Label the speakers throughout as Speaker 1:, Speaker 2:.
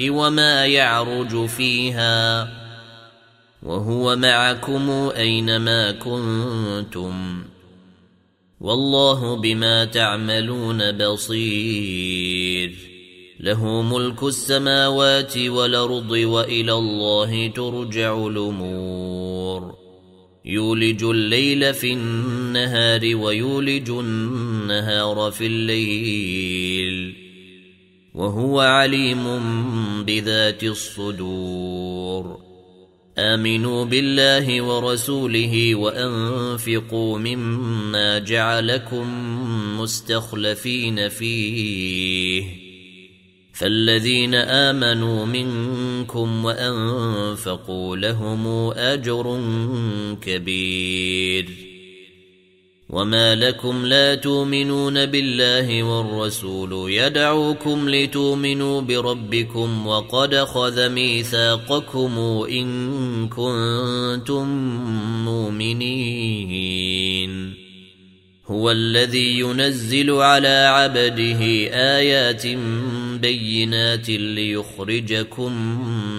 Speaker 1: وما يعرج فيها. وهو معكم أينما كنتم. والله بما تعملون بصير. له ملك السماوات والأرض وإلى الله ترجع الأمور. يولج الليل في النهار ويولج النهار في الليل. وهو عليم بذات الصدور. آمنوا بالله ورسوله وأنفقوا مما جعلكم مستخلفين فيه. فالذين آمنوا منكم وأنفقوا لهم أجر كبير. وما لكم لا تؤمنون بالله والرسول يدعوكم لتؤمنوا بربكم وقد خذ ميثاقكم ان كنتم مؤمنين. هو الذي ينزل على عبده ايات بينات ليخرجكم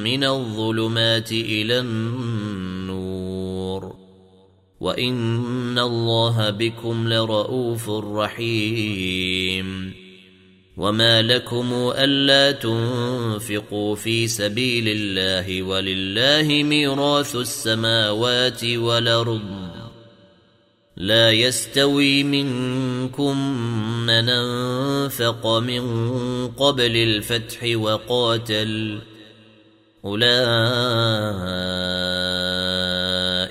Speaker 1: من الظلمات إلى النور وان الله بكم لرءوف رحيم وما لكم الا تنفقوا في سبيل الله ولله ميراث السماوات والارض لا يستوي منكم من انفق من قبل الفتح وقاتل اولئك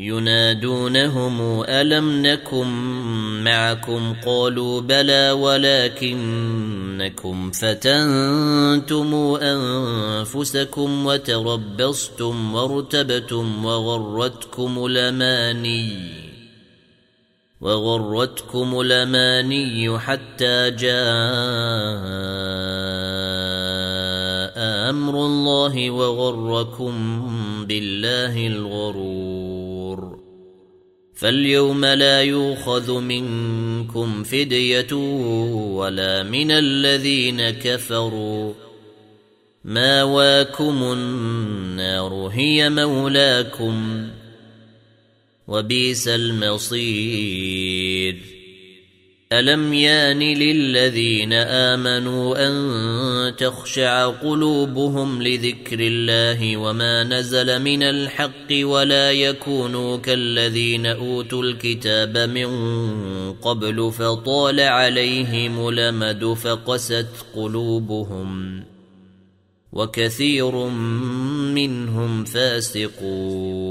Speaker 1: ينادونهم ألم نكن معكم؟ قالوا بلى ولكنكم فتنتم أنفسكم وتربصتم وارتبتم وغرتكم الأماني وغرتكم الأماني حتى جاء أمر الله وغركم بالله الغرور. فاليوم لا يؤخذ منكم فدية ولا من الذين كفروا. ماواكم النار هي مولاكم. وبئس المصير. الم يان للذين امنوا ان تخشع قلوبهم لذكر الله وما نزل من الحق ولا يكونوا كالذين اوتوا الكتاب من قبل فطال عليهم الامد فقست قلوبهم وكثير منهم فاسقون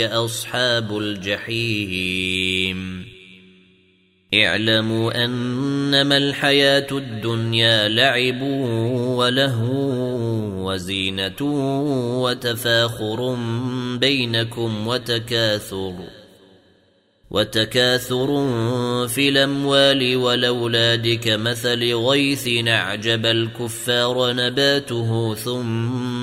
Speaker 1: أصحاب الجحيم. اعلموا أنما الحياة الدنيا لعب ولهو وزينة وتفاخر بينكم وتكاثر وتكاثر في الأموال والأولاد كمثل غيث أعجب الكفار نباته ثم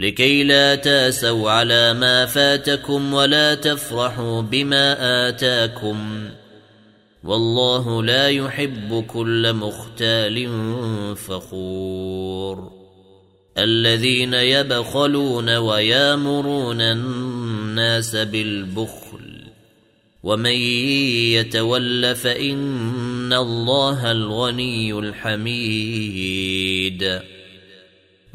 Speaker 1: لكي لا تاسوا على ما فاتكم ولا تفرحوا بما آتاكم. والله لا يحب كل مختال فخور. الذين يبخلون ويامرون الناس بالبخل. ومن يتول فإن الله الغني الحميد.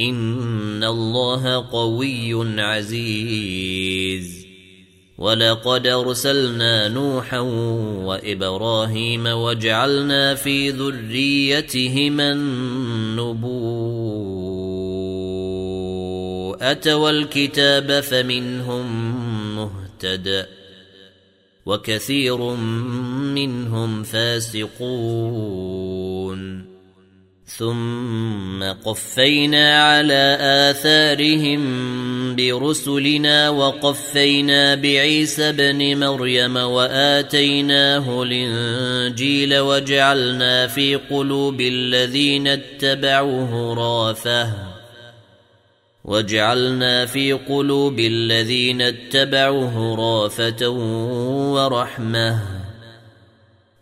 Speaker 1: ان الله قوي عزيز. ولقد ارسلنا نوحا وابراهيم وجعلنا في ذريتهما النبوءه والكتاب فمنهم مهتد وكثير منهم فاسقون. ثم قفينا على آثارهم برسلنا وقفينا بعيسى ابن مريم وآتيناه الإنجيل وجعلنا في قلوب الذين اتبعوه رافة وجعلنا في قلوب الذين اتبعوه رافة ورحمة